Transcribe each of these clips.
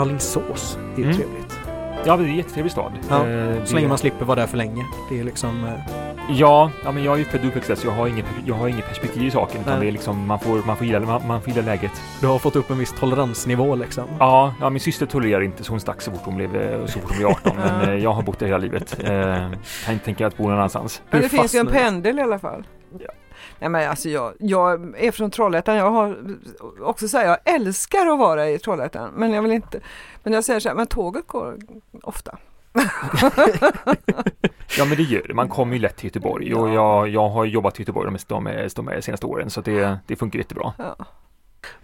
Alingsås är ju Mm. trevligt. Ja, det är en jättetrevlig stad. Ja, Eh, Så länge det- man slipper vara där för länge. Det är liksom... eh, Ja, ja men jag är ju född och uppväxt där, så jag har inget, jag har inget perspektiv i saken. Utan Nej. det är liksom, man får, man får, gilla, man, man får gilla läget. Du har fått upp en viss toleransnivå liksom. Ja, ja, min syster tolererar inte så hon stack så fort hon blev, eh, så fort hon blev 18. men eh, jag har bott där hela livet. Eh, kan inte tänka mig att bo någon annanstans. Men det finns ju en pendel i alla fall. Ja. Nej men alltså jag, jag är från Trollhättan, jag har också så här, jag älskar att vara i Trollhättan men jag vill inte, men jag säger så här, men tåget går ofta. Ja men det gör det, man kommer ju lätt till Göteborg och jag, jag har jobbat i Göteborg de, de, de, senaste åren så det, det funkar jättebra. Ja.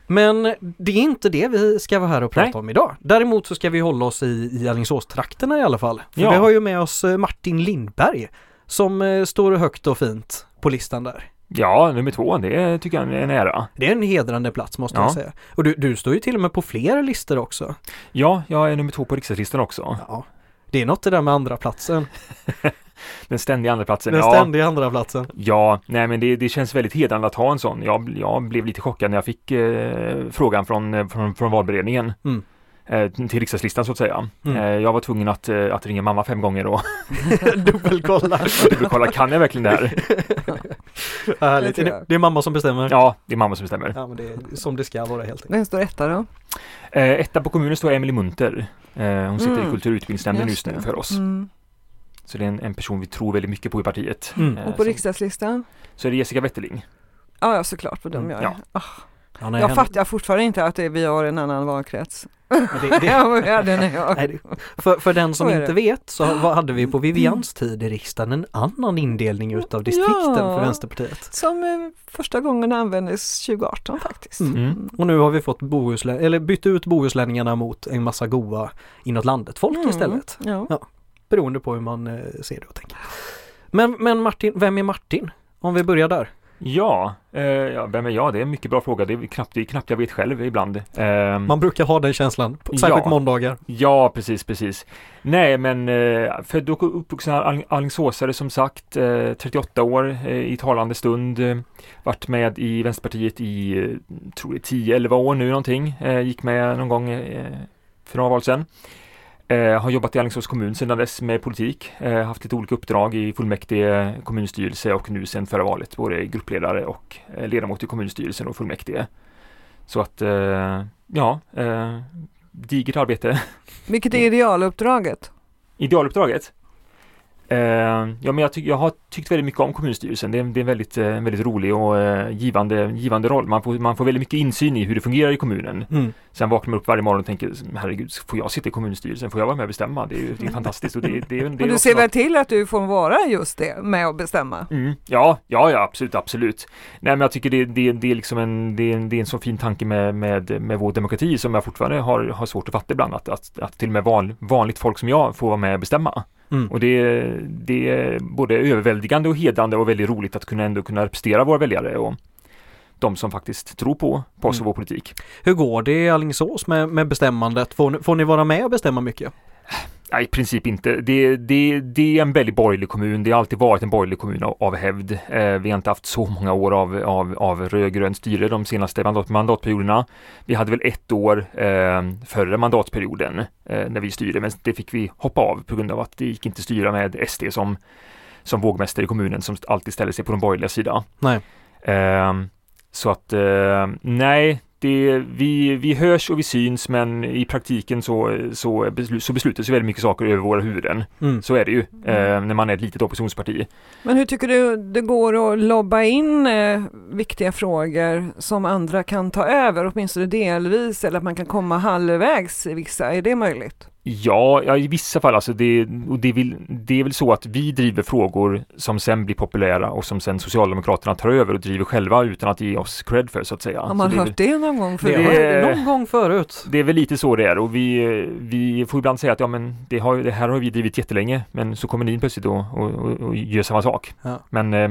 Men det är inte det vi ska vara här och prata Nej. om idag. Däremot så ska vi hålla oss i, i Alingsåstrakterna i alla fall. För Ja. vi har ju med oss eh, Martin Lindberg som eh, står högt och fint på listan där. Ja, nummer två, det tycker jag är en ära. Det är en hedrande plats måste Ja. jag säga. Och du, du står ju till och med på fler listor också. Ja, jag är nummer två på riksdagslistan också. Ja. Det är något det där med andra platsen. Den ständiga andra platsen. Den ja, ständiga andra platsen. Ja, nej men det, det känns väldigt hedrande att ha en sån. Jag, jag blev lite chockad när jag fick eh, frågan från, eh, från, från valberedningen. Mm. Eh, till riksdagslistan så att säga. Mm. Eh, jag var tvungen att, eh, att ringa mamma fem gånger och Dubbelkolla. dubbelkolla, kan jag verkligen det här? Härligt. Det Det, är mamma som bestämmer. Ja, det är mamma som bestämmer. Ja, men det är som det ska vara helt enkelt. Vem står etta då? Eh, etta på kommunen står Emily Munter. Hon sitter Mm. i kultur och utbildningsnämnden Just just nu för oss. Mm. Så det är en, en person vi tror väldigt mycket på i partiet. Mm. Och på så, riksdagslistan? så är det Jessica Wetterling. Ja, ja såklart på dem Mm, jag är. ja. Ah, Ja, nej, jag henne- fattar fortfarande inte att det, vi har en annan valkrets. Men det, det, Ja, men ja, den är jag. nej, det, för, för den som inte vet så vad hade vi på Vivians tid i riksdagen en annan indelning utav distrikten Ja. för Vänsterpartiet. Som eh, första gången användes 2018 faktiskt. Mm. Mm. Och nu har vi fått Bohuslän, eller bytt ut Bohuslänningarna mot en massa goa inåt landet folk Mm. istället. Ja. Beroende på hur man eh, ser det och tänker. Men, men Martin, vem är Martin? Om vi börjar där. Ja, eh, ja, vem är jag? Det är en mycket bra fråga. Det är knappt, det är knappt jag vet själv ibland. Eh, Man brukar ha den känslan, särskilt Ja. måndagar. Ja, precis, precis. Nej, men eh, född och uppvuxen Al- Alingsåsare som sagt, eh, 38 år eh, i talande stund. Varit med i Vänsterpartiet i, eh, tror är 10-11 år nu någonting. Eh, gick med någon gång för några val sedan. Eh, har jobbat i Alingsås kommun sedan dess med politik. Eh, haft lite olika uppdrag i fullmäktige, kommunstyrelse och nu sedan förra valet både gruppledare och eh, ledamot i kommunstyrelsen och fullmäktige. Så att, eh, ja, eh, digert arbete. Vilket är idealuppdraget? Idealuppdraget? Eh, ja, men jag, tyck, jag har tyckt väldigt mycket om kommunstyrelsen. Det är, det är en väldigt, eh, väldigt rolig och eh, givande, givande roll. Man får, man får väldigt mycket insyn i hur det fungerar i kommunen. Mm. Sen vaknar man upp varje morgon och tänker herregud, får jag sitta i kommunstyrelsen? Får jag vara med och bestämma? Det är det är fantastiskt. Och det, det, det, Och du ser något- väl till att du får vara just det, med att bestämma? Mm, ja, ja, ja, absolut, absolut. Nej, men jag tycker det, det, det är liksom en, det det är en så fin tanke med, med, med vår demokrati som jag fortfarande har, har svårt att fatta ibland. Att, att, att till och med van, vanligt folk som jag får vara med och bestämma. Mm. Och det, det är både överväldigande och hedrande och väldigt roligt att kunna ändå kunna representera våra väljare och de som faktiskt tror på, på oss och Mm. Hur går det i Alingsås med, med bestämmandet? Får ni, får ni vara med och bestämma mycket? Nej, i princip inte. Det, det, det är en väldigt borgerlig kommun. Det har alltid varit en borgerlig kommun av, av hävd. Eh, vi har inte haft så många år av, av, av rödgrönt styre de senaste mandat, mandatperioderna. Vi hade väl ett år eh, förra mandatperioden eh, när vi styrde, men det fick vi hoppa av på grund av att det gick inte styra med SD som, som vågmästare i kommunen som alltid ställer sig på den borgerliga sidan. Nej. Ehm, så att eh, nej, det, vi, vi hörs och vi syns men i praktiken så, så, beslu, så beslutas ju väldigt mycket saker över våra huvuden. Mm. Så är det ju eh, när man är ett litet oppositionsparti. Men hur tycker du det går att lobba in eh, viktiga frågor som andra kan ta över, åtminstone delvis, eller att man kan komma halvvägs i vissa? Är det möjligt? Ja, ja i vissa fall alltså. Det, och det, är väl, det är väl så att vi driver frågor som sen blir populära och som sen Socialdemokraterna tar över och driver själva utan att ge oss cred för så att säga. Har man det hört det någon gång förut? Det- någon gång förut. Det är väl lite så det är och vi, vi får ibland säga att ja men det, har, det här har vi drivit jättelänge men så kommer ni plötsligt och, och, och, och gör samma sak. Ja. Men eh,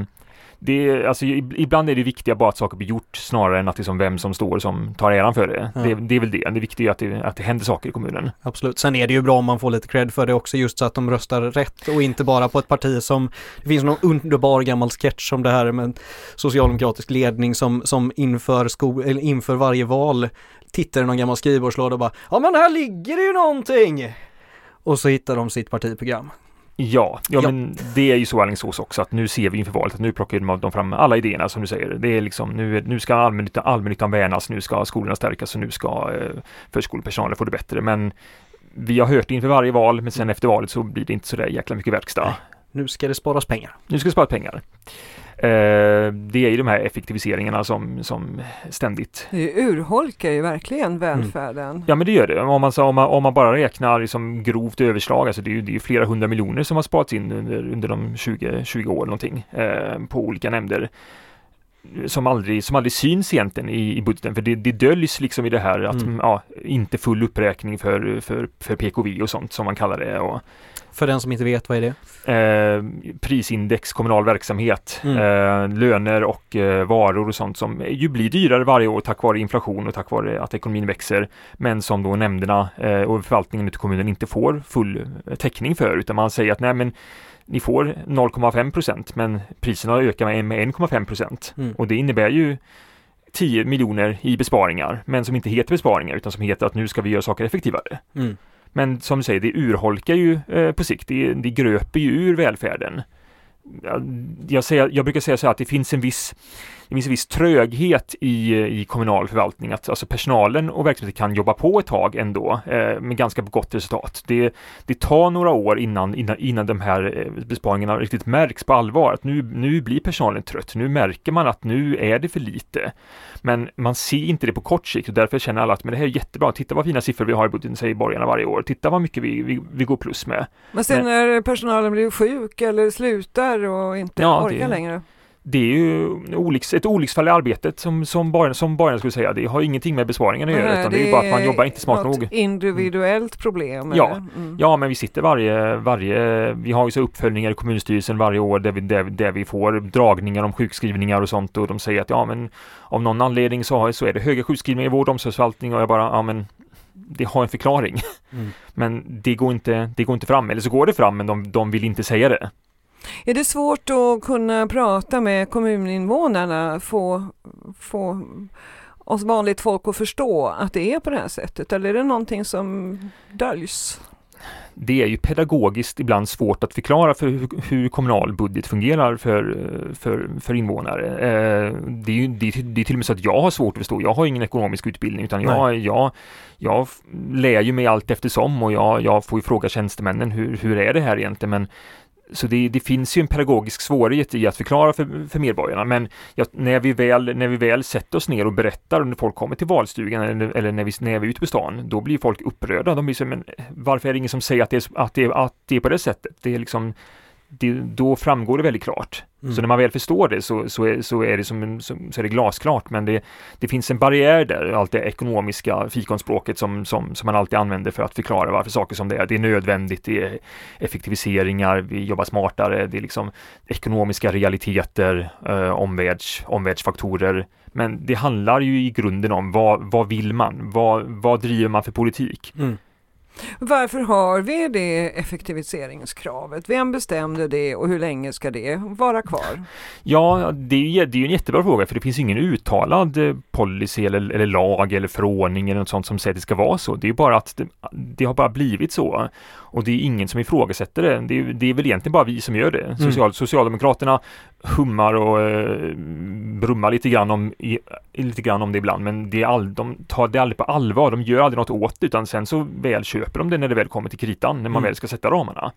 det alltså, ibland är det viktiga bara att saker blir gjort snarare än att liksom vem som står som tar äran för det. Ja. Det, det är väl det. Det viktiga är att det, att det händer saker i kommunen. Absolut. Sen är det ju bra om man får lite cred för det också just så att de röstar rätt och inte bara på ett parti som Det finns någon underbar gammal sketch om det här med socialdemokratisk ledning som, som inför, sko, eller inför varje val tittar i någon gammal skrivbordslåda och bara Ja men här ligger det ju någonting! Och så hittar de sitt partiprogram. Ja, ja, Ja. men det är ju så Alingsås också att nu ser vi inför valet att nu plockar de, fram alla idéerna som du säger. Det är liksom nu, nu ska allmännyttan, allmännyttan värnas, nu ska skolorna stärkas och nu ska eh, förskolepersonalen få det bättre. Men vi har hört det inför varje val, men sen efter valet så blir det inte så där jäkla mycket verkstad. Nu ska det sparas pengar. Nu ska vi spara pengar. Eh, det är ju de här effektiviseringarna som, som ständigt Det urholkar ju verkligen välfärden. Ja men det gör det. Om man, om man, om man bara räknar liksom grovt överslag, alltså det är ju det är flera hundra miljoner som har sparats in under, under de 20, 20 år någonting eh, på olika nämnder. Som aldrig, som aldrig syns egentligen i, i budgeten, för det, det döljs liksom i det här att Mm. ja, inte full uppräkning för, för, för PKV och sånt som man kallar det. Och, För den som inte vet, vad är det? eh, prisindex kommunal verksamhet, Mm. eh, löner och eh, varor och sånt som ju blir dyrare varje år tack vare inflation och tack vare att ekonomin växer. Men som då nämnderna eh, och förvaltningen ute i kommunen inte får full eh, täckning för utan man säger att nej men ni får 0,5 procent men priserna ökar med, med 1,5 procent Mm. och det innebär ju 10 miljoner i besparingar men som inte heter besparingar utan som heter att nu ska vi göra saker effektivare. Mm. Men som du säger, det urholkar ju eh, på sikt, det, det gröper ju ur välfärden. Jag, säger, jag brukar säga så här att det finns en viss, det finns en viss tröghet i, i kommunal förvaltning, att alltså personalen och verksamheten kan jobba på ett tag ändå eh, med ganska gott resultat. Det, det tar några år innan, innan, innan de här eh, besparingarna riktigt märks på allvar, att nu, nu blir personalen trött, nu märker man att nu är det för lite. Men man ser inte det på kort sikt och därför känner alla att men det här är jättebra, titta vad fina siffror vi har i budgeten, säger borgarna varje år, titta vad mycket vi, vi, vi går plus med. Men sen när personalen blir sjuk eller slutar och inte Ja, orkar det- längre. Det är ju olycks, ett olycksfall i arbetet som, som, borgarna, som borgarna skulle säga. Det har ingenting med besparingen att göra Nej, utan det är ju bara att man jobbar inte smart något nog. individuellt problem. Ja. Mm. Ja, men vi sitter varje, varje, vi har ju så uppföljningar i kommunstyrelsen varje år där vi, där, där vi får dragningar om sjukskrivningar och sånt och de säger att ja men av någon anledning så, har, så är det höga sjukskrivningar i vård och omsorgsförvaltning och jag bara ja men det har en förklaring. Mm. Men det går inte, det går inte fram, eller så går det fram men de, de vill inte säga det. Är det svårt att kunna prata med kommuninvånarna, få, få oss vanligt folk att förstå att det är på det här sättet? Eller är det någonting som döljs? det är ju pedagogiskt ibland svårt att förklara för hur, hur kommunal budget fungerar för, för, för invånare. Eh, det, är ju, det, är- det är till och med så att jag har svårt att förstå. Jag har ingen ekonomisk utbildning utan jag, jag, jag lär ju mig allt eftersom och jag, jag får ju fråga tjänstemännen hur, hur är det här egentligen. Men, så det, det finns ju en pedagogisk svårighet i att förklara för, för medborgarna. Men jag, när, vi väl, när vi väl sätter oss ner och berättar och när folk kommer till valstugan eller, eller när, vi, när vi är ute på stan, då blir folk upprörda. De blir så, men varför är det ingen som säger att det är, att det, att det är på det sättet? Det är liksom, det, då framgår det väldigt klart. Mm. Så när man väl förstår det så, så, är, så, är, det som som, så är det glasklart. Men det, det finns en barriär där, allt det ekonomiska fikonspråket som, som, som man alltid använder för att förklara varför saker som det är. Det är nödvändigt, det är effektiviseringar, vi jobbar smartare, det är liksom ekonomiska realiteter, eh, omvärlds, omvärldsfaktorer. Men det handlar ju i grunden om vad, vad vill man? Vad, vad driver man för politik? Mm. Varför har vi det effektiviseringskravet? Vem bestämde det och hur länge ska det vara kvar? Ja, det är, ju- det är ju en jättebra fråga för det finns ingen uttalad eh, policy eller, eller lag eller förordning eller något sånt som säger att det ska vara så. Det är bara att det, det har bara blivit så. Och det är ingen som ifrågasätter det. Det är, det är väl egentligen bara vi som gör det. Social, Socialdemokraterna hummar och eh, brummar lite grann, om, i, lite grann om det ibland men det är all, de tar det aldrig på allvar. De gör aldrig något åt det utan sen så väl köper de det när det väl kommer till kritan, när man Mm. väl ska sätta ramarna.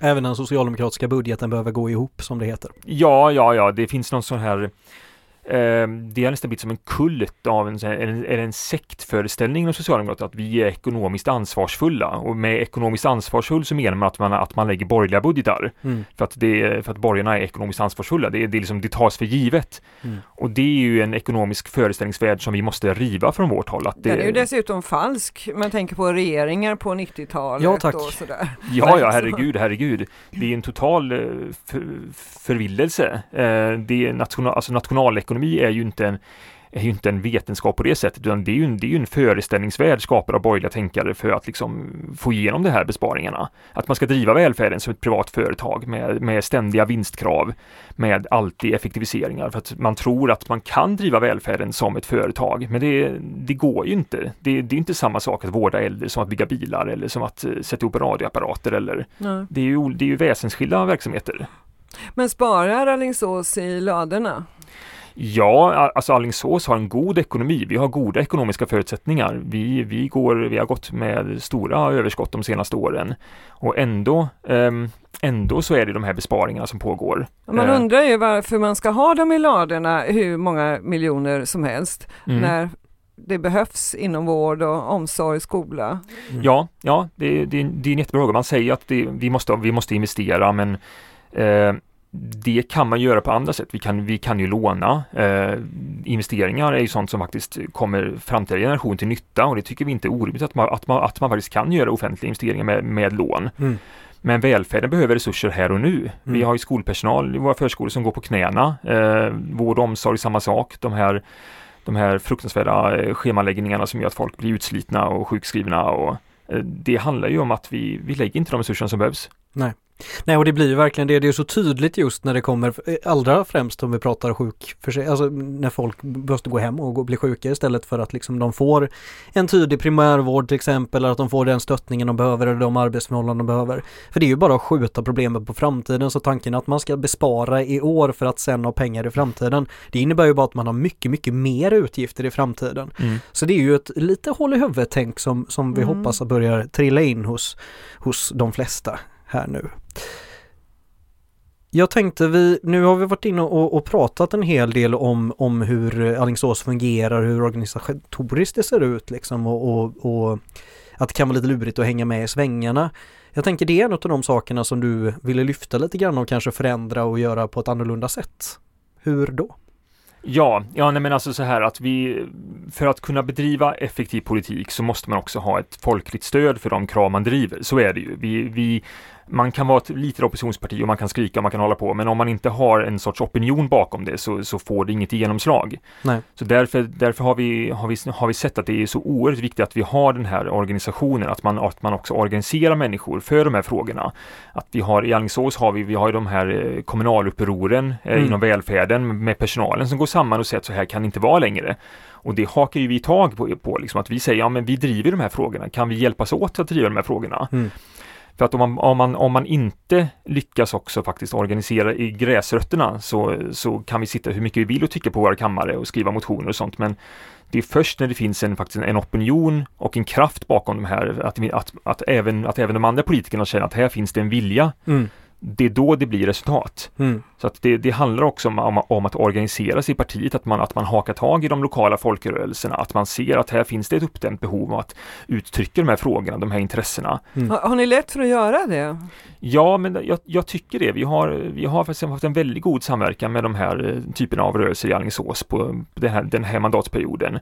Även den socialdemokratiska budgeten behöver gå ihop som det heter. Ja, ja, ja, det finns någon sån här eh, det har nästan blivit som en kult av en, eller en sektföreställning inom Socialdemokraterna att vi är ekonomiskt ansvarsfulla och med ekonomiskt ansvarsfull så menar man att man, att man lägger borgerliga budgetar Mm. för att, det, för att borgarna är ekonomiskt ansvarsfulla. Det, det, är liksom, det tas för givet. Mm. Och det är ju en ekonomisk föreställningsvärld som vi måste riva från vårt håll. Att det, Den är ju dessutom falsk. Man tänker på regeringar på 90-talet Ja, tack. och sådär. Ja, ja, herregud, herregud. Det är en total eh, för, förvillelse. Eh, Det är national, alltså nationalekonomi är ju inte en, är ju inte en vetenskap på det sättet utan det är ju en, det är en föreställningsvärld skapad av borgerliga tänkare för att liksom få igenom de här besparingarna. Att man ska driva välfärden som ett privat företag med, med ständiga vinstkrav, med alltid effektiviseringar för att man tror att man kan driva välfärden som ett företag. Men det, det går ju inte. Det, det är inte samma sak att vårda äldre som att bygga bilar eller som att eh, sätta upp radioapparater eller Nej. det är ju, det är ju väsensskilda verksamheter. Men sparar Alingsås i ladorna? Ja, alltså Alingsås har en god ekonomi. Vi har goda ekonomiska förutsättningar. Vi, vi, går, vi har gått med stora överskott de senaste åren och ändå, ehm, ändå så är det de här besparingarna som pågår. Man Eh, undrar ju varför man ska ha dem i ladorna hur många miljoner som helst mm. när det behövs inom vård och omsorg, skola. Ja, ja det, det, det är en jättebra fråga. Man säger att det, vi, måste, vi måste investera men eh, det kan man göra på andra sätt. Vi kan, vi kan ju låna. Eh, investeringar är ju sånt som faktiskt kommer framtida generation till nytta och det tycker vi inte är orimligt att man, att man, att man faktiskt kan göra offentliga investeringar med, med lån. Mm. Men välfärden behöver resurser här och nu. Vi Mm. har ju skolpersonal i våra förskolor som går på knäna. Eh, vård och omsorg, samma sak. De här, de här fruktansvärda eh, schemaläggningarna som gör att folk blir utslitna och sjukskrivna. Och, eh, det handlar ju om att vi, vi lägger inte de resurser som behövs. Nej och det blir ju verkligen det, det är så tydligt just när det kommer, eh, allra främst om vi pratar sjukförsäkring, alltså när folk måste gå hem och bli sjuka istället för att liksom de får en tydlig primärvård till exempel, eller att de får den stöttningen de behöver eller de arbetsförhållanden de behöver. För det är ju bara att skjuta problemet på framtiden så tanken att man ska bespara i år för att sen ha pengar i framtiden, det innebär ju bara att man har mycket, mycket mer utgifter i framtiden. Så det är ju ett lite håll i huvudet tänk som, som vi Mm. hoppas att börjar trilla in hos, hos de flesta här nu. Jag tänkte vi, nu har vi varit inne och, och pratat en hel del om, om hur Alingsås fungerar, hur organisatoriskt det ser ut liksom och, och, och att det kan vara lite lurigt att hänga med i svängarna. Jag tänker det är en av de sakerna som du ville lyfta lite grann och kanske förändra och göra på ett annorlunda sätt. Hur då? Ja, ja nej men alltså så här att vi för att kunna bedriva effektiv politik så måste man också ha ett folkligt stöd för de krav man driver. Så är det ju. Vi, vi, man kan vara ett litet oppositionsparti och man kan skrika och man kan hålla på, men om man inte har en sorts opinion bakom det så, så får det inget genomslag. Nej. Så därför, därför har, vi, har, vi, har vi sett att det är så oerhört viktigt att vi har den här organisationen, att man, att man också organiserar människor för de här frågorna. Att vi har i Alingsås har vi, vi har de här eh, kommunalupproren eh, Mm. inom välfärden med personalen som går samman och säger att så här kan det inte vara längre. Och det hakar ju vi tag på, på liksom att vi säger, ja men vi driver de här frågorna, kan vi hjälpas åt att driva de här frågorna? Mm. För att om man, om, man, om man inte lyckas också faktiskt organisera i gräsrötterna så, så kan vi sitta hur mycket vi vill och tycka på våra kammare och skriva motioner och sånt men det är först när det finns en, faktiskt en opinion och en kraft bakom de här, att, vi, att, att, även, att även de andra politikerna känner att här finns det en vilja, Mm. det är då det blir resultat. Mm. Så att det, det handlar också om, om, om att organisera sig i partiet, att man, att man hakar tag i de lokala folkrörelserna, att man ser att här finns det ett uppdämt behov av att uttrycka de här frågorna, de här intressena. Mm. Har, har ni lätt för att göra det? Ja, men jag, jag tycker det. Vi har, vi har faktiskt haft en väldigt god samverkan med de här eh, typerna av rörelser i Alingsås på den här, den här mandatperioden.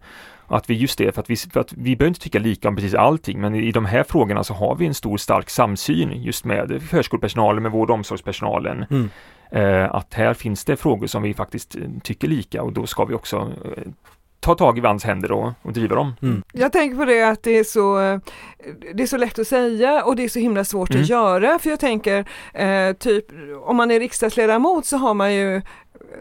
Att vi just det, för att vi, för att vi behöver inte tycka lika om precis allting, men i de här frågorna så har vi en stor stark samsyn just med förskolepersonalen, med vård och omsorgspersonalen. Mm. Eh, att här finns det frågor som vi faktiskt eh, tycker lika och då ska vi också eh, ta tag i varandras händer och, och driva dem. Mm. Jag tänker på det att det är så, det är så lätt att säga och det är så himla svårt Mm. att göra. För jag tänker, eh, typ om man är riksdagsledamot så har man ju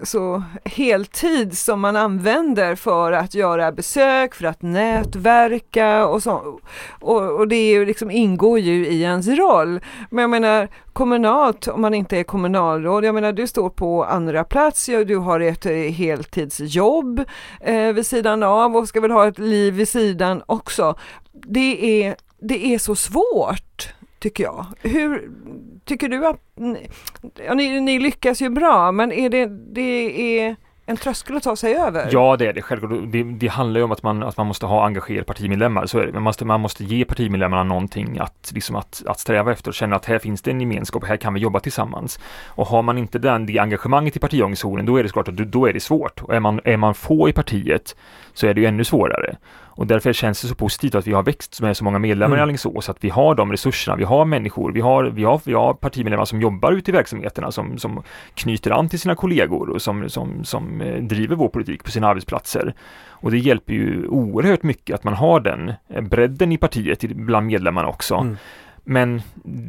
så heltid som man använder för att göra besök, för att nätverka och så. Och, och det är ju liksom, ingår ju i ens roll. Men jag menar kommunalt, om man inte är kommunalråd, jag menar du står på andra plats, ja, du har ett eh, heltidsjobb eh, vid sidan av och ska väl ha ett liv vid sidan också. Det är, det är så svårt tycker jag. Hur tycker du att ja, ni, ni lyckas ju bra, men är det, det är en tröskel att ta sig över? Ja, det är det självklart. Det, det handlar ju om att man, att man måste ha engagerade partimedlemmar, så är det. Men man måste, man måste ge partimedlemmarna någonting att, liksom att, att sträva efter och känna att här finns det en gemenskap, här kan vi jobba tillsammans. Och har man inte den, det engagemanget i partiorganisationen, då är det såklart att då är det svårt. Och är man, är man få i partiet så är det ju ännu svårare. Och därför känns det så positivt att vi har växt med så många medlemmar Mm. i Alingsås, att vi har de resurserna, vi har människor, vi har, vi har, vi har partimedlemmar som jobbar ute i verksamheterna, som, som knyter an till sina kollegor och som, som, som eh, driver vår politik på sina arbetsplatser. Och det hjälper ju oerhört mycket att man har den eh, bredden i partiet bland medlemmarna också. Mm. Men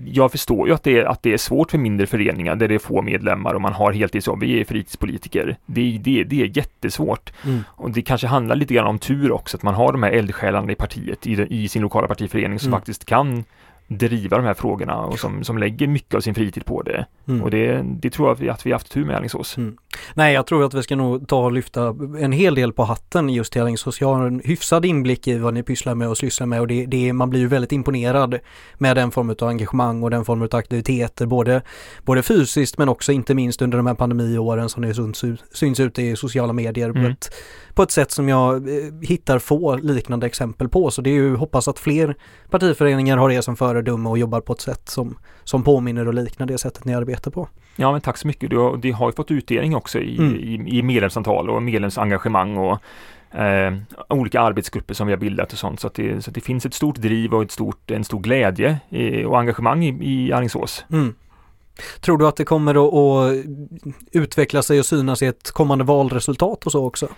jag förstår ju att det, är, att det är svårt för mindre föreningar där det är få medlemmar och man har heltidsjobb. Vi är fritidspolitiker. Det, det, det är jättesvårt. Mm. Och det kanske handlar lite grann om tur också, att man har de här eldsjälarna i partiet, i, i sin lokala partiförening som Mm. faktiskt kan driva de här frågorna och som, som lägger mycket av sin fritid på det. Mm. Och det, det tror jag att vi, att vi haft tur med Alingsås. Mm. Nej, jag tror att vi ska nog ta och lyfta en hel del på hatten just till Alingsås. Jag har en hyfsad inblick i vad ni pysslar med och sysslar med och det, det, man blir ju väldigt imponerad med den form av engagemang och den form av aktiviteter, både, både fysiskt men också inte minst under de här pandemiåren som det syns, syns ute i sociala medier Mm. På ett sätt som jag eh, hittar få liknande exempel på. Så det är ju hoppas att fler partiföreningar har det som föredöme och jobbar på ett sätt som, som påminner och liknar det sättet ni arbetar på. Ja, men tack så mycket. Du har, det har ju fått utdelning också i, Mm. i, i medlemsantal och medlemsengagemang och eh, olika arbetsgrupper som vi har bildat och sånt. Så att det, så att det finns ett stort driv och ett stort, en stor glädje eh, och engagemang i, i Alingsås. Mm. Tror du att det kommer att, att utveckla sig och synas i ett kommande valresultat och så också?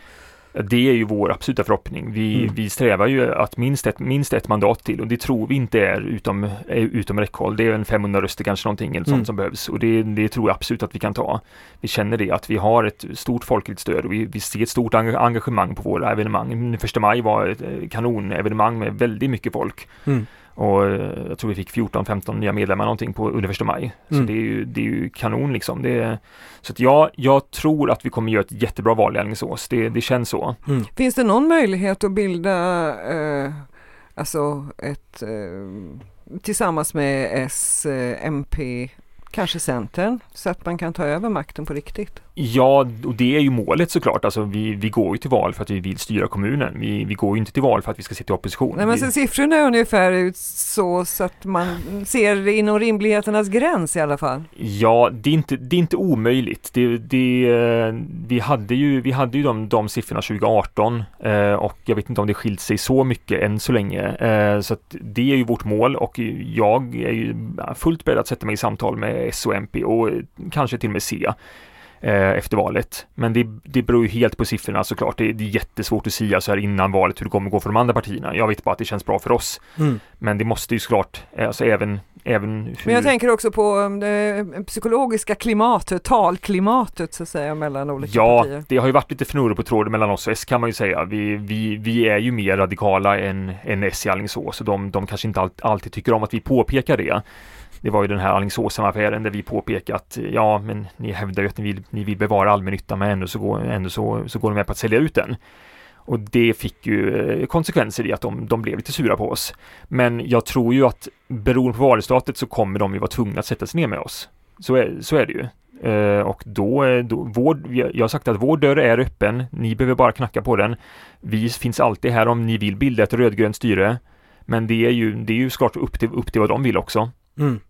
Det är ju vår absoluta förhoppning. Vi, Mm. vi strävar ju att minst ett, minst ett mandat till och det tror vi inte är utom, är utom räckhåll. Det är en 500 röster kanske någonting eller sånt Mm. som behövs och det, det tror jag absolut att vi kan ta. Vi känner det att vi har ett stort folkligt stöd och vi, vi ser ett stort enga- engagemang på våra evenemang. Första maj var ett eh, kanonevenemang med väldigt mycket folk. Mm. Och eh, jag tror vi fick 14-15 nya medlemmar någonting på under första maj. Så Mm. det, är ju, det är ju kanon liksom. Det är, så att jag, jag tror att vi kommer göra ett jättebra val i Alingsås. Det, det känns så. Mm. Finns det någon möjlighet att bilda eh, alltså ett eh, tillsammans med S, eh, MP, kanske Centern så att man kan ta över makten på riktigt? Ja, och det är ju målet såklart. Alltså vi, vi går ju till val för att vi vill styra kommunen. Vi, vi går ju inte till val för att vi ska sitta i opposition. Nej, men vi, siffrorna är ungefär ut så, så att man ser inom rimligheternas gräns i alla fall. Ja, det är inte, det är inte omöjligt. Det, det, eh, vi hade ju, vi hade ju de, de siffrorna 2018 eh, och jag vet inte om det skilt sig så mycket än så länge. Eh, så det är ju vårt mål och jag är ju fullt beredd att sätta mig i samtal med S och MP och eh, kanske till och med C eh, efter valet. Men det, det beror ju helt på siffrorna såklart. Det, det är jättesvårt att säga så här innan valet hur det kommer gå för de andra partierna. Jag vet bara att det känns bra för oss. Mm. Men det måste ju såklart, eh, alltså även, även hur... Men jag tänker också på um, det psykologiska klimatet, talklimatet så att säga mellan olika Ja, partier. det har ju varit lite fnurror på tråden mellan oss och S kan man ju säga. Vi, vi, vi är ju mer radikala än, än S i Alingsås och de, de kanske inte all, alltid tycker om att vi påpekar det. Det var ju den här Alingsåsen-affären där vi påpekade att ja, men ni hävdar ju att ni vill, ni vill bevara allmännyttan men ändå så går, ändå så, så går de med på att sälja ut den. Och det fick ju eh, konsekvenser i att de, de blev lite sura på oss. Men jag tror ju att beroende på valresultatet så kommer de ju vara tvungna att sätta sig ner med oss. Så är, så är det ju. Uh, och då, eh, då vår, jag har sagt att vår dörr är öppen. Ni behöver bara knacka på den. Vi finns alltid här om ni vill bilda ett rödgrönt styre. Men det är ju, det är ju såklart upp till, upp till vad de vill också. Mm.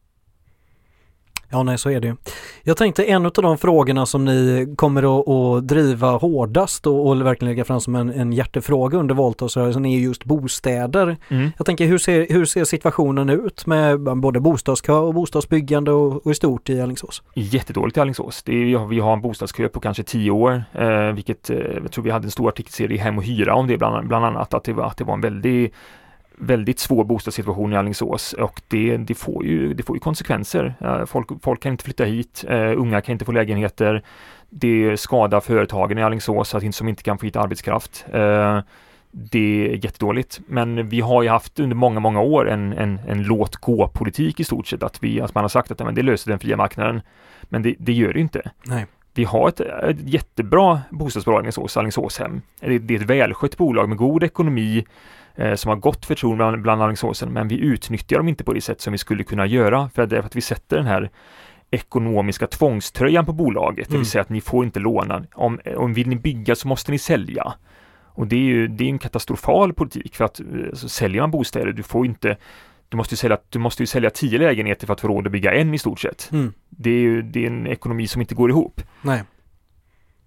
Ja, nej, så är det ju. Jag tänkte en av de frågorna som ni kommer att, att driva hårdast och, och verkligen lägga fram som en, en hjärtefråga under valtalsrörelsen är just bostäder. Mm. Jag tänker hur ser, hur ser situationen ut med både bostadskö och bostadsbyggande och, och i stort i Alingsås? Jättedåligt i Alingsås. Är, vi har en bostadskö på kanske tio år, eh, vilket eh, jag tror vi hade en stor artikelserie i Hem och Hyra om det bland, bland annat, att det var, att det var en väldigt väldigt svår bostadssituation i Alingsås och det, det, får, ju, det får ju konsekvenser. Folk, folk kan inte flytta hit, eh, unga kan inte få lägenheter. Det skadar företagen i Alingsås att inte, som inte kan få hit arbetskraft. Eh, det är jättedåligt, men vi har ju haft under många, många år en, en, en låt gå-politik i stort sett, att, vi, att man har sagt att men det löser den fria marknaden. Men det, det gör det inte. Nej. Vi har ett, ett jättebra bostadsbolag i Alingsås, Alingsåshem. Det, det är ett välskött bolag med god ekonomi eh, som har gott förtroende bland, bland Alingsåsen, men vi utnyttjar dem inte på det sätt som vi skulle kunna göra för att, för att vi sätter den här ekonomiska tvångströjan på bolaget, det Mm. vill säga att ni får inte låna. Om, om vill ni bygga så måste ni sälja. Och det är ju det är en katastrofal politik för att eh, så säljer man bostäder, du får inte du måste, ju sälja, du måste ju sälja tio lägenheter för att få råd att bygga en i stort sett. Mm. Det är ju det är en ekonomi som inte går ihop. Nej.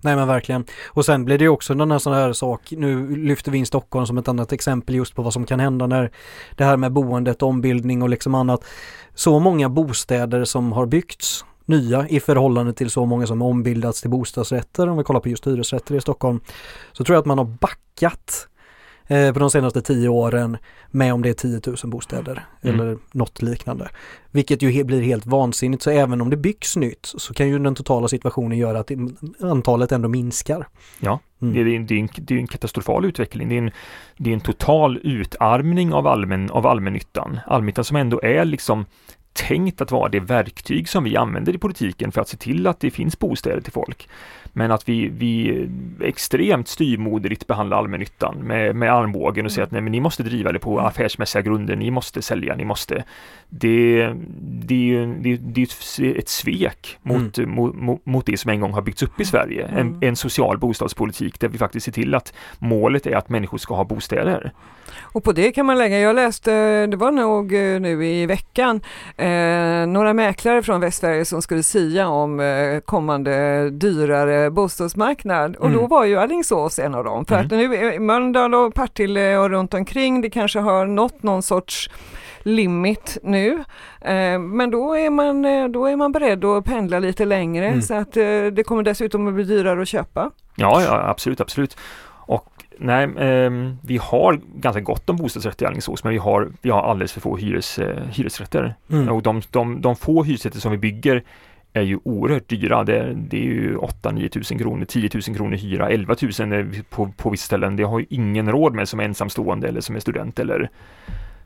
Nej men verkligen. Och sen blir det ju också den här sån här sak, nu lyfter vi in Stockholm som ett annat exempel just på vad som kan hända när det här med boendet, ombildning och liksom annat. Så många bostäder som har byggts nya i förhållande till så många som ombildats till bostadsrätter, om vi kollar på just hyresrätter i Stockholm, så tror jag att man har backat eh, på de senaste tio åren med om det är 10 000 bostäder Mm. eller något liknande. Vilket ju he- blir helt vansinnigt så även om det byggs nytt så kan ju den totala situationen göra att antalet ändå minskar. Ja, Mm. Det, är, det, är en, det är en katastrofal utveckling. Det är en, det är en total utarmning av, allmän, av allmännyttan. Allmännyttan som ändå är liksom tänkt att vara det verktyg som vi använder i politiken för att se till att det finns bostäder till folk. Men att vi, vi extremt styrmoderligt behandlar allmännyttan med, med armbågen och säger att nej, men ni måste driva det på affärsmässiga grunder, ni måste sälja, ni måste. Det, det är ju det, det är ett svek mot, mot, mot, mot det som en gång har byggts upp i Sverige. En, Mm. en social bostadspolitik där vi faktiskt ser till att målet är att människor ska ha bostäder. Och på det kan man lägga, jag läste, det var nog eh, nu i veckan, eh, några mäklare från Västsverige som skulle sia om eh, kommande dyrare bostadsmarknad och Mm. då var ju Alingsås en av dem. För Mm. att nu är Mölndal och Partille och runt omkring, det kanske har nått någon sorts limit nu. Eh, men då är, man, eh, då är man beredd att pendla lite längre Mm. så att eh, det kommer dessutom att bli dyrare att köpa. Ja, ja absolut, absolut. Och nej, ehm, vi har ganska gott om bostadsrätter i Alingsås, men vi har, vi har alldeles för få hyres, eh, hyresrätter. Mm. Och de, de, de få hyresrätter som vi bygger är ju oerhört dyra. Det, är- det är ju 8-9 tusen kronor, 10 000 kronor hyra, 11 000 på, på vissa ställen. Det har ju ingen råd med som är ensamstående eller som är student eller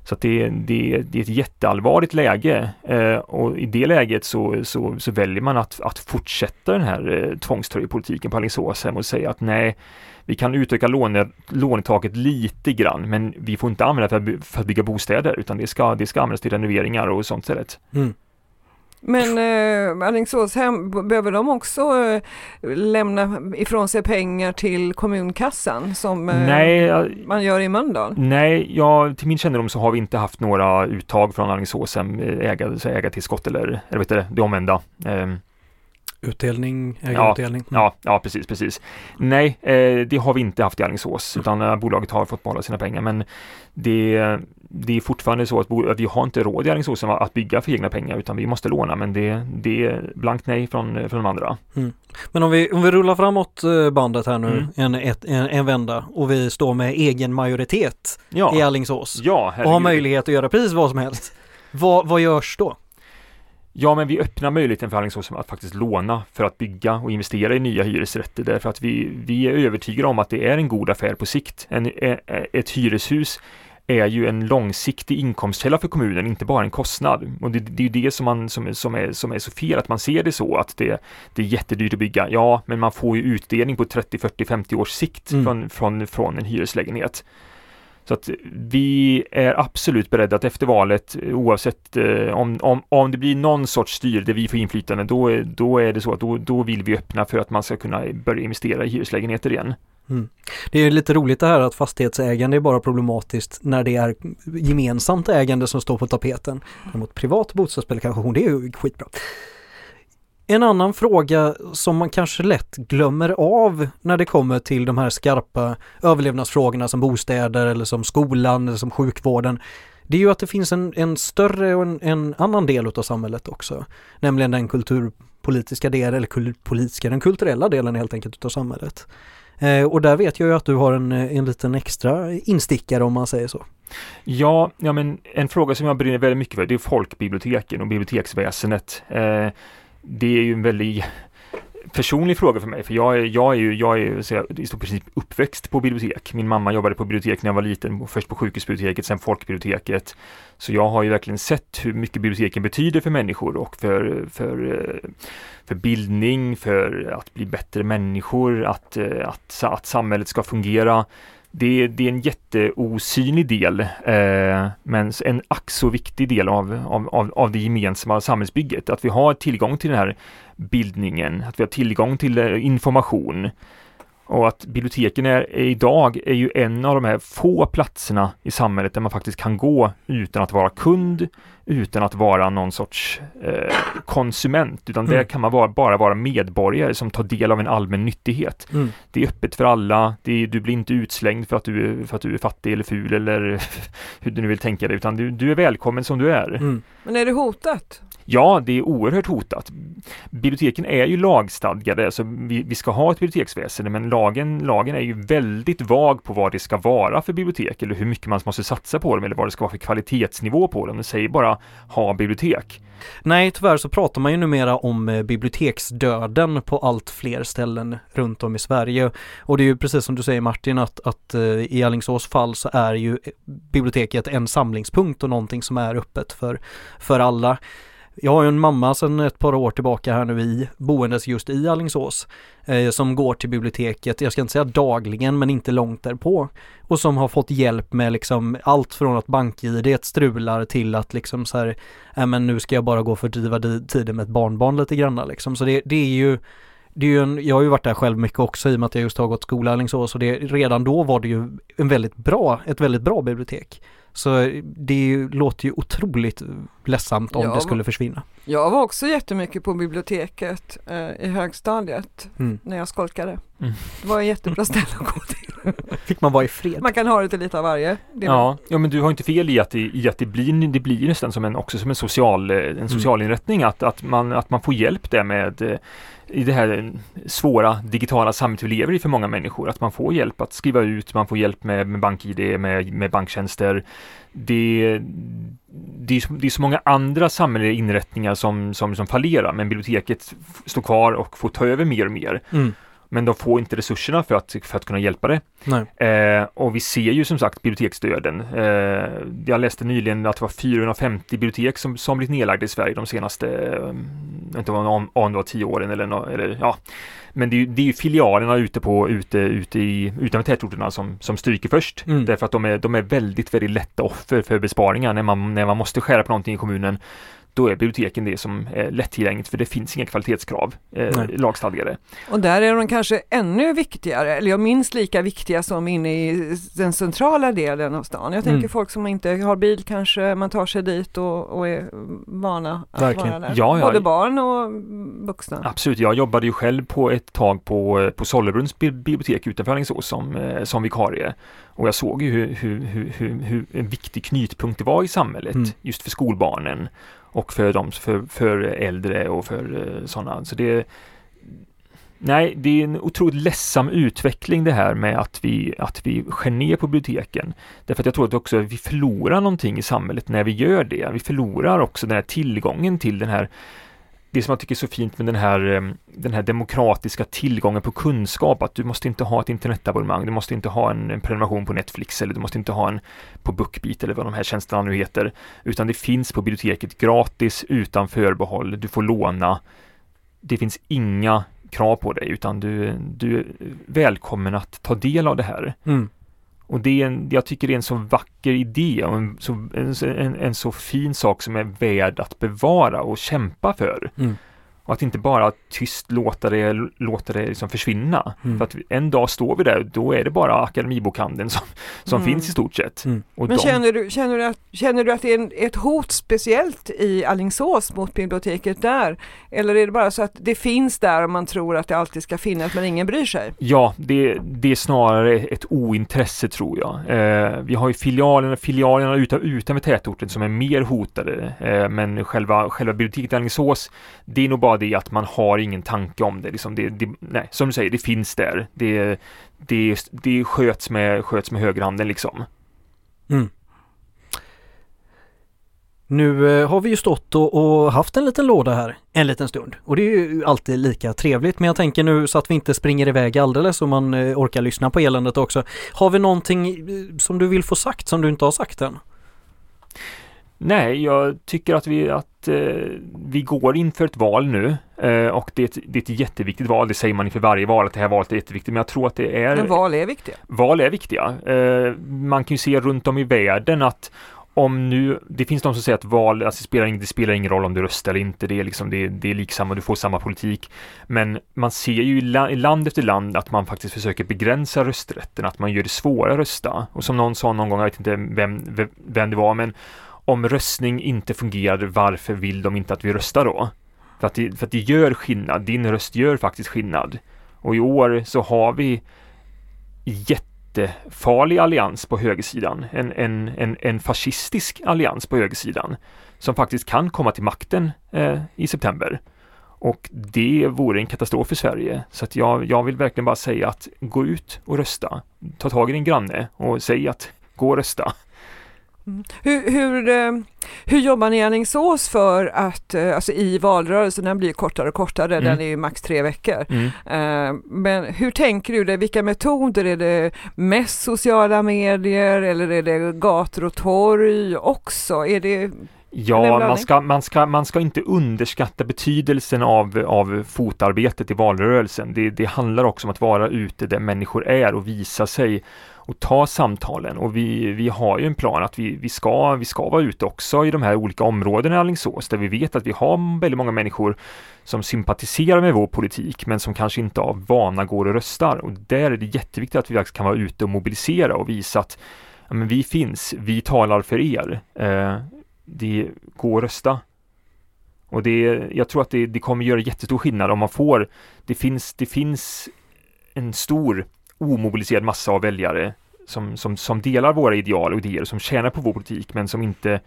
så det, det, det är ett jätteallvarligt läge eh, och i det läget så, så, så väljer man att, att fortsätta den här eh, tvångströjepolitiken på Alingsåshem och säga att nej, vi kan utöka låne, lånetaket lite grann men vi får inte använda det för att, by- för att bygga bostäder utan det ska, det ska användas till renoveringar och sånt istället. Mm. Men eh, b- behöver de också eh, lämna ifrån sig pengar till kommunkassan som eh, Nej, man gör i Mölndal? Nej, ja, till min kännedom så har vi inte haft några uttag från Alingsåshem, eh, ägartillskott eller, eller vet du, det omvända. Ehm, Utdelning, ägarutdelning. Mm. Ja, ja precis, precis. Nej, eh, det har vi inte haft i Alingsås utan eh, bolaget har fått behålla sina pengar men det, det är fortfarande så att att vi har inte råd i Alingsås att bygga för egna pengar utan vi måste låna men det, det är blankt nej från, från de andra. Men om vi, om vi rullar framåt eh, bandet här nu Mm. en, ett, en, en vända och vi står med egen majoritet i Ja, Alingsås ja, och har möjlighet att göra precis vad som helst. Vad, vad görs då? Ja, men vi öppnar möjligheten för Alingsås att faktiskt låna för att bygga och investera i nya hyresrätter därför att vi, vi är övertygade om att det är en god affär på sikt. En, e- e- ett hyreshus är ju en långsiktig inkomstkälla för kommunen, inte bara en kostnad. Och det, det är det som, man, som, som, är, som är så fel, att man ser det så att det, det är jättedyrt att bygga. Ja, men man får ju utdelning på 30, 40, 50 års sikt Mm. från, från, från en hyreslägenhet. Så att vi är absolut beredda att efter valet, eh, oavsett eh, om, om, om det blir någon sorts styr där vi får inflytande, då, är- då är det så att då, då vill vi öppna för att man ska kunna börja investera i hyreslägenheter igen. Mm. Det är lite roligt det här att fastighetsägande är bara problematiskt när det är gemensamt ägande som står på tapeten. Däremot privat bostadsspekulation, det är ju skitbra. En annan fråga som man kanske lätt glömmer av när det kommer till de här skarpa överlevnadsfrågorna som bostäder eller som skolan eller som sjukvården. Det är ju att det finns en, en större och en, en annan del av samhället också. Nämligen den kulturpolitiska delen, eller kul- politiska, den kulturella delen helt enkelt utav samhället. Eh, och där vet jag ju att du har en, en liten extra instickare om man säger så. Ja, ja men en fråga som jag brinner väldigt mycket för det är folkbiblioteken och biblioteksväsendet. Eh, det är ju en väldigt personlig fråga för mig, för jag är, jag är ju, jag är ju så jag, i stort princip uppväxt på bibliotek. Min mamma jobbade på bibliotek när jag var liten, först på sjukhusbiblioteket, sen folkbiblioteket. Så jag har ju verkligen sett hur mycket biblioteken betyder för människor och för, för, för bildning, för att bli bättre människor, att, att, att samhället ska fungera. Det, det är en jätteosynlig del, eh, men en ack så viktig del av, av, av, av det gemensamma samhällsbygget. Att vi har tillgång till den här bildningen, att vi har tillgång till eh, information. Och att biblioteken är, är, idag är ju en av de här få platserna i samhället där man faktiskt kan gå utan att vara kund, utan att vara någon sorts eh, konsument, utan mm. där kan man vara, bara vara medborgare som tar del av en allmän nyttighet. Mm. Det är öppet för alla, är, du blir inte utslängd för att, du, för att du är fattig eller ful eller hur du nu vill tänka dig, utan du, du är välkommen som du är. Mm. Men är det hotat? Ja, det är oerhört hotat. Biblioteken är ju lagstadgade, så vi, vi ska ha ett biblioteksväsende, men lagen, lagen är ju väldigt vag på vad det ska vara för bibliotek eller hur mycket man måste satsa på dem eller vad det ska vara för kvalitetsnivå på dem. Det säger bara ha bibliotek. Nej, tyvärr så pratar man ju numera om eh, biblioteksdöden på allt fler ställen runt om i Sverige. Och det är ju precis som du säger Martin att, att eh, i Alingsås fall så är ju eh, biblioteket en samlingspunkt och någonting som är öppet för, för alla. Jag har ju en mamma sedan ett par år tillbaka här nu i boendes just i Allingsås eh, som går till biblioteket, jag ska inte säga dagligen men inte långt därpå och som har fått hjälp med liksom allt från att bank-id strular till att liksom så här, äh, men nu ska jag bara gå och fördriva tiden med ett barnbarn lite granna liksom så det, det är ju det är ju en, jag har ju varit där själv mycket också i och med att jag just har gått skola i Alingsås och det, redan då var det ju en väldigt bra, ett väldigt bra bibliotek. Så det låter ju otroligt ledsamt om jag det skulle var, försvinna. Jag var också jättemycket på biblioteket eh, i högstadiet mm. när jag skolkade. Mm. Det var en jättebra ställe att gå till. Fick man vara i fred? Man kan ha lite lite av varje. Ja, ja, men du har inte fel i att det, i att det blir, det blir nästan som en, också som en social, eh, en social mm. inrättning att, att, man, att man får hjälp där med eh, i det här svåra digitala samhället vi lever i för många människor. Att man får hjälp att skriva ut, man får hjälp med, med BankID, med, med banktjänster. Det, det, är, så, det är så många andra samhälleliga inrättningar som, som, som fallerar, men biblioteket står kvar och får ta över mer och mer. Mm men de får inte resurserna för att, för att kunna hjälpa det. Eh, och vi ser ju som sagt biblioteksdöden. Eh, jag läste nyligen att det var 450 bibliotek som, som blivit nedlagda i Sverige de senaste, eh, inte om, om det var tio åren eller, eller ja. Men det är, det är ju filialerna ute på, ute, ute i, utanför tätorterna som, som stryker först. Mm. Därför att de är, de är väldigt, väldigt lätta offer för besparingar när man, när man måste skära på någonting i kommunen då är biblioteken det som är lättillgängligt för det finns inga kvalitetskrav eh, lagstadgade. Och där är de kanske ännu viktigare, eller minst lika viktiga som inne i den centrala delen av stan. Jag tänker mm. folk som inte har bil kanske, man tar sig dit och, och är vana att Verkligen. vara där. Ja, ja. Både barn och vuxna. Absolut, jag jobbade ju själv på ett tag på, på Sollebrunns bibliotek utanför Alingsås som, eh, som vikarie. Och jag såg ju hur, hur, hur, hur, hur en viktig knutpunkt det var i samhället mm. just för skolbarnen och för, dem, för, för äldre och för eh, sådana. Så det, nej, det är en otroligt ledsam utveckling det här med att vi, att vi skär ner på biblioteken. Därför att jag tror att också vi förlorar någonting i samhället när vi gör det. Vi förlorar också den här tillgången till den här det som jag tycker är så fint med den här, ehm, den här demokratiska tillgången på kunskap, att du måste inte ha ett internetabonnemang, du måste inte ha en, en prenumeration på Netflix eller du måste inte ha en på Bookbeat eller vad de här tjänsterna nu heter, utan det finns på biblioteket gratis utan förbehåll, du får låna. Det finns inga krav på dig utan du, du är välkommen att ta del av det här. Mm. Och det är en, jag tycker det är en så vacker idé och en så, en, en så fin sak som är värd att bevara och kämpa för. Mm. Och att inte bara tyst låta det, låta det liksom försvinna. Mm. För att en dag står vi där, då är det bara Akademibokhandeln som, som mm. finns i stort sett. Mm. Men de... känner, du, känner, du att, känner du att det är ett hot speciellt i Allingsås mot biblioteket där? Eller är det bara så att det finns där och man tror att det alltid ska finnas men ingen bryr sig? Ja, det, det är snarare ett ointresse tror jag. Eh, vi har ju filialerna, filialerna utan, utanför tätorten som är mer hotade. Eh, men själva, själva biblioteket i Allingsås, det är nog bara bara det att man har ingen tanke om det. Liksom det, det nej, som du säger, det finns där. Det, det, det sköts, med, sköts med högerhanden liksom. Mm. Nu eh, har vi ju stått och, och, haft en liten låda här en liten stund och det är ju alltid lika trevligt men jag tänker nu så att vi inte springer iväg alldeles och man eh, orkar lyssna på eländet också. Har vi någonting eh, som du vill få sagt som du inte har sagt än? Nej, jag tycker att vi, att, eh, vi går inför ett val nu eh, och det är, ett, det är ett jätteviktigt val. Det säger man inför varje val att det här valet är jätteviktigt. Men jag tror att det är... Men val är viktiga? Val är viktiga. Eh, man kan ju se runt om i världen att om nu, det finns de som säger att val, alltså det spelar, det spelar ingen roll om du röstar eller inte, det är liksom, det, det är liksamma, du får samma politik. Men man ser ju i, la, i land efter land att man faktiskt försöker begränsa rösträtten, att man gör det svårare att rösta. Och som någon sa någon gång, jag vet inte vem, vem det var, men om röstning inte fungerar, varför vill de inte att vi röstar då? För att, det, för att det gör skillnad, din röst gör faktiskt skillnad. Och i år så har vi jättefarlig allians på högersidan, en, en, en, en fascistisk allians på högersidan som faktiskt kan komma till makten eh, i september. Och det vore en katastrof för Sverige. Så att jag, jag vill verkligen bara säga att gå ut och rösta. Ta tag i din granne och säg att gå och rösta. Mm. Hur, hur, eh, hur jobbar ni i Alingsås för att, eh, alltså i valrörelsen, den blir kortare och kortare, mm. den är ju max tre veckor. Mm. Eh, men hur tänker du det, vilka metoder, är det mest sociala medier eller är det gator och torg också? Är det Ja, man ska, man, ska, man ska inte underskatta betydelsen av, av fotarbetet i valrörelsen. Det, det handlar också om att vara ute där människor är och visa sig och ta samtalen och vi, vi har ju en plan att vi, vi, ska, vi ska vara ute också i de här olika områdena i Alingsås där vi vet att vi har väldigt många människor som sympatiserar med vår politik men som kanske inte av vana går och röstar och där är det jätteviktigt att vi faktiskt kan vara ute och mobilisera och visa att ja, men vi finns, vi talar för er. Eh, det går att rösta. Och det, jag tror att det, det kommer göra jättestor skillnad om man får, det finns, det finns en stor omobiliserad massa av väljare som, som, som delar våra ideal och idéer, som tjänar på vår politik men som inte,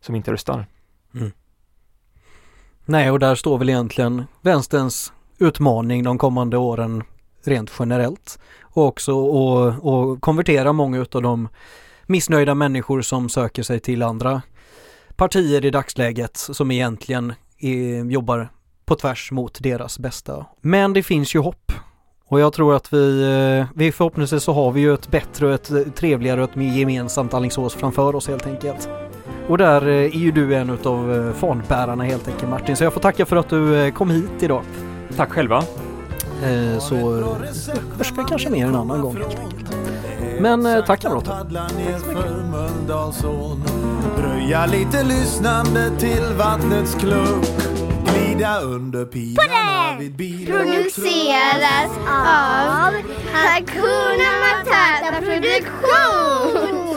som inte röstar. Mm. Nej, och där står väl egentligen vänsterns utmaning de kommande åren rent generellt. Och också att konvertera många av de missnöjda människor som söker sig till andra partier i dagsläget som egentligen är, jobbar på tvärs mot deras bästa. Men det finns ju hopp och jag tror att vi, eh, vi förhoppningsvis så har vi ju ett bättre och ett trevligare och ett mer gemensamt Allingsås framför oss helt enkelt. Och där eh, är ju du en utav eh, fanbärarna helt enkelt Martin, så jag får tacka för att du kom hit idag. Tack själva. Så hörs vi kanske mer en annan gång helt enkelt. Men tack kamrater. Röja lite lyssnande till vattnets klunk glida under pilarna vid bil Produceras av Hakuna Matata Produktion.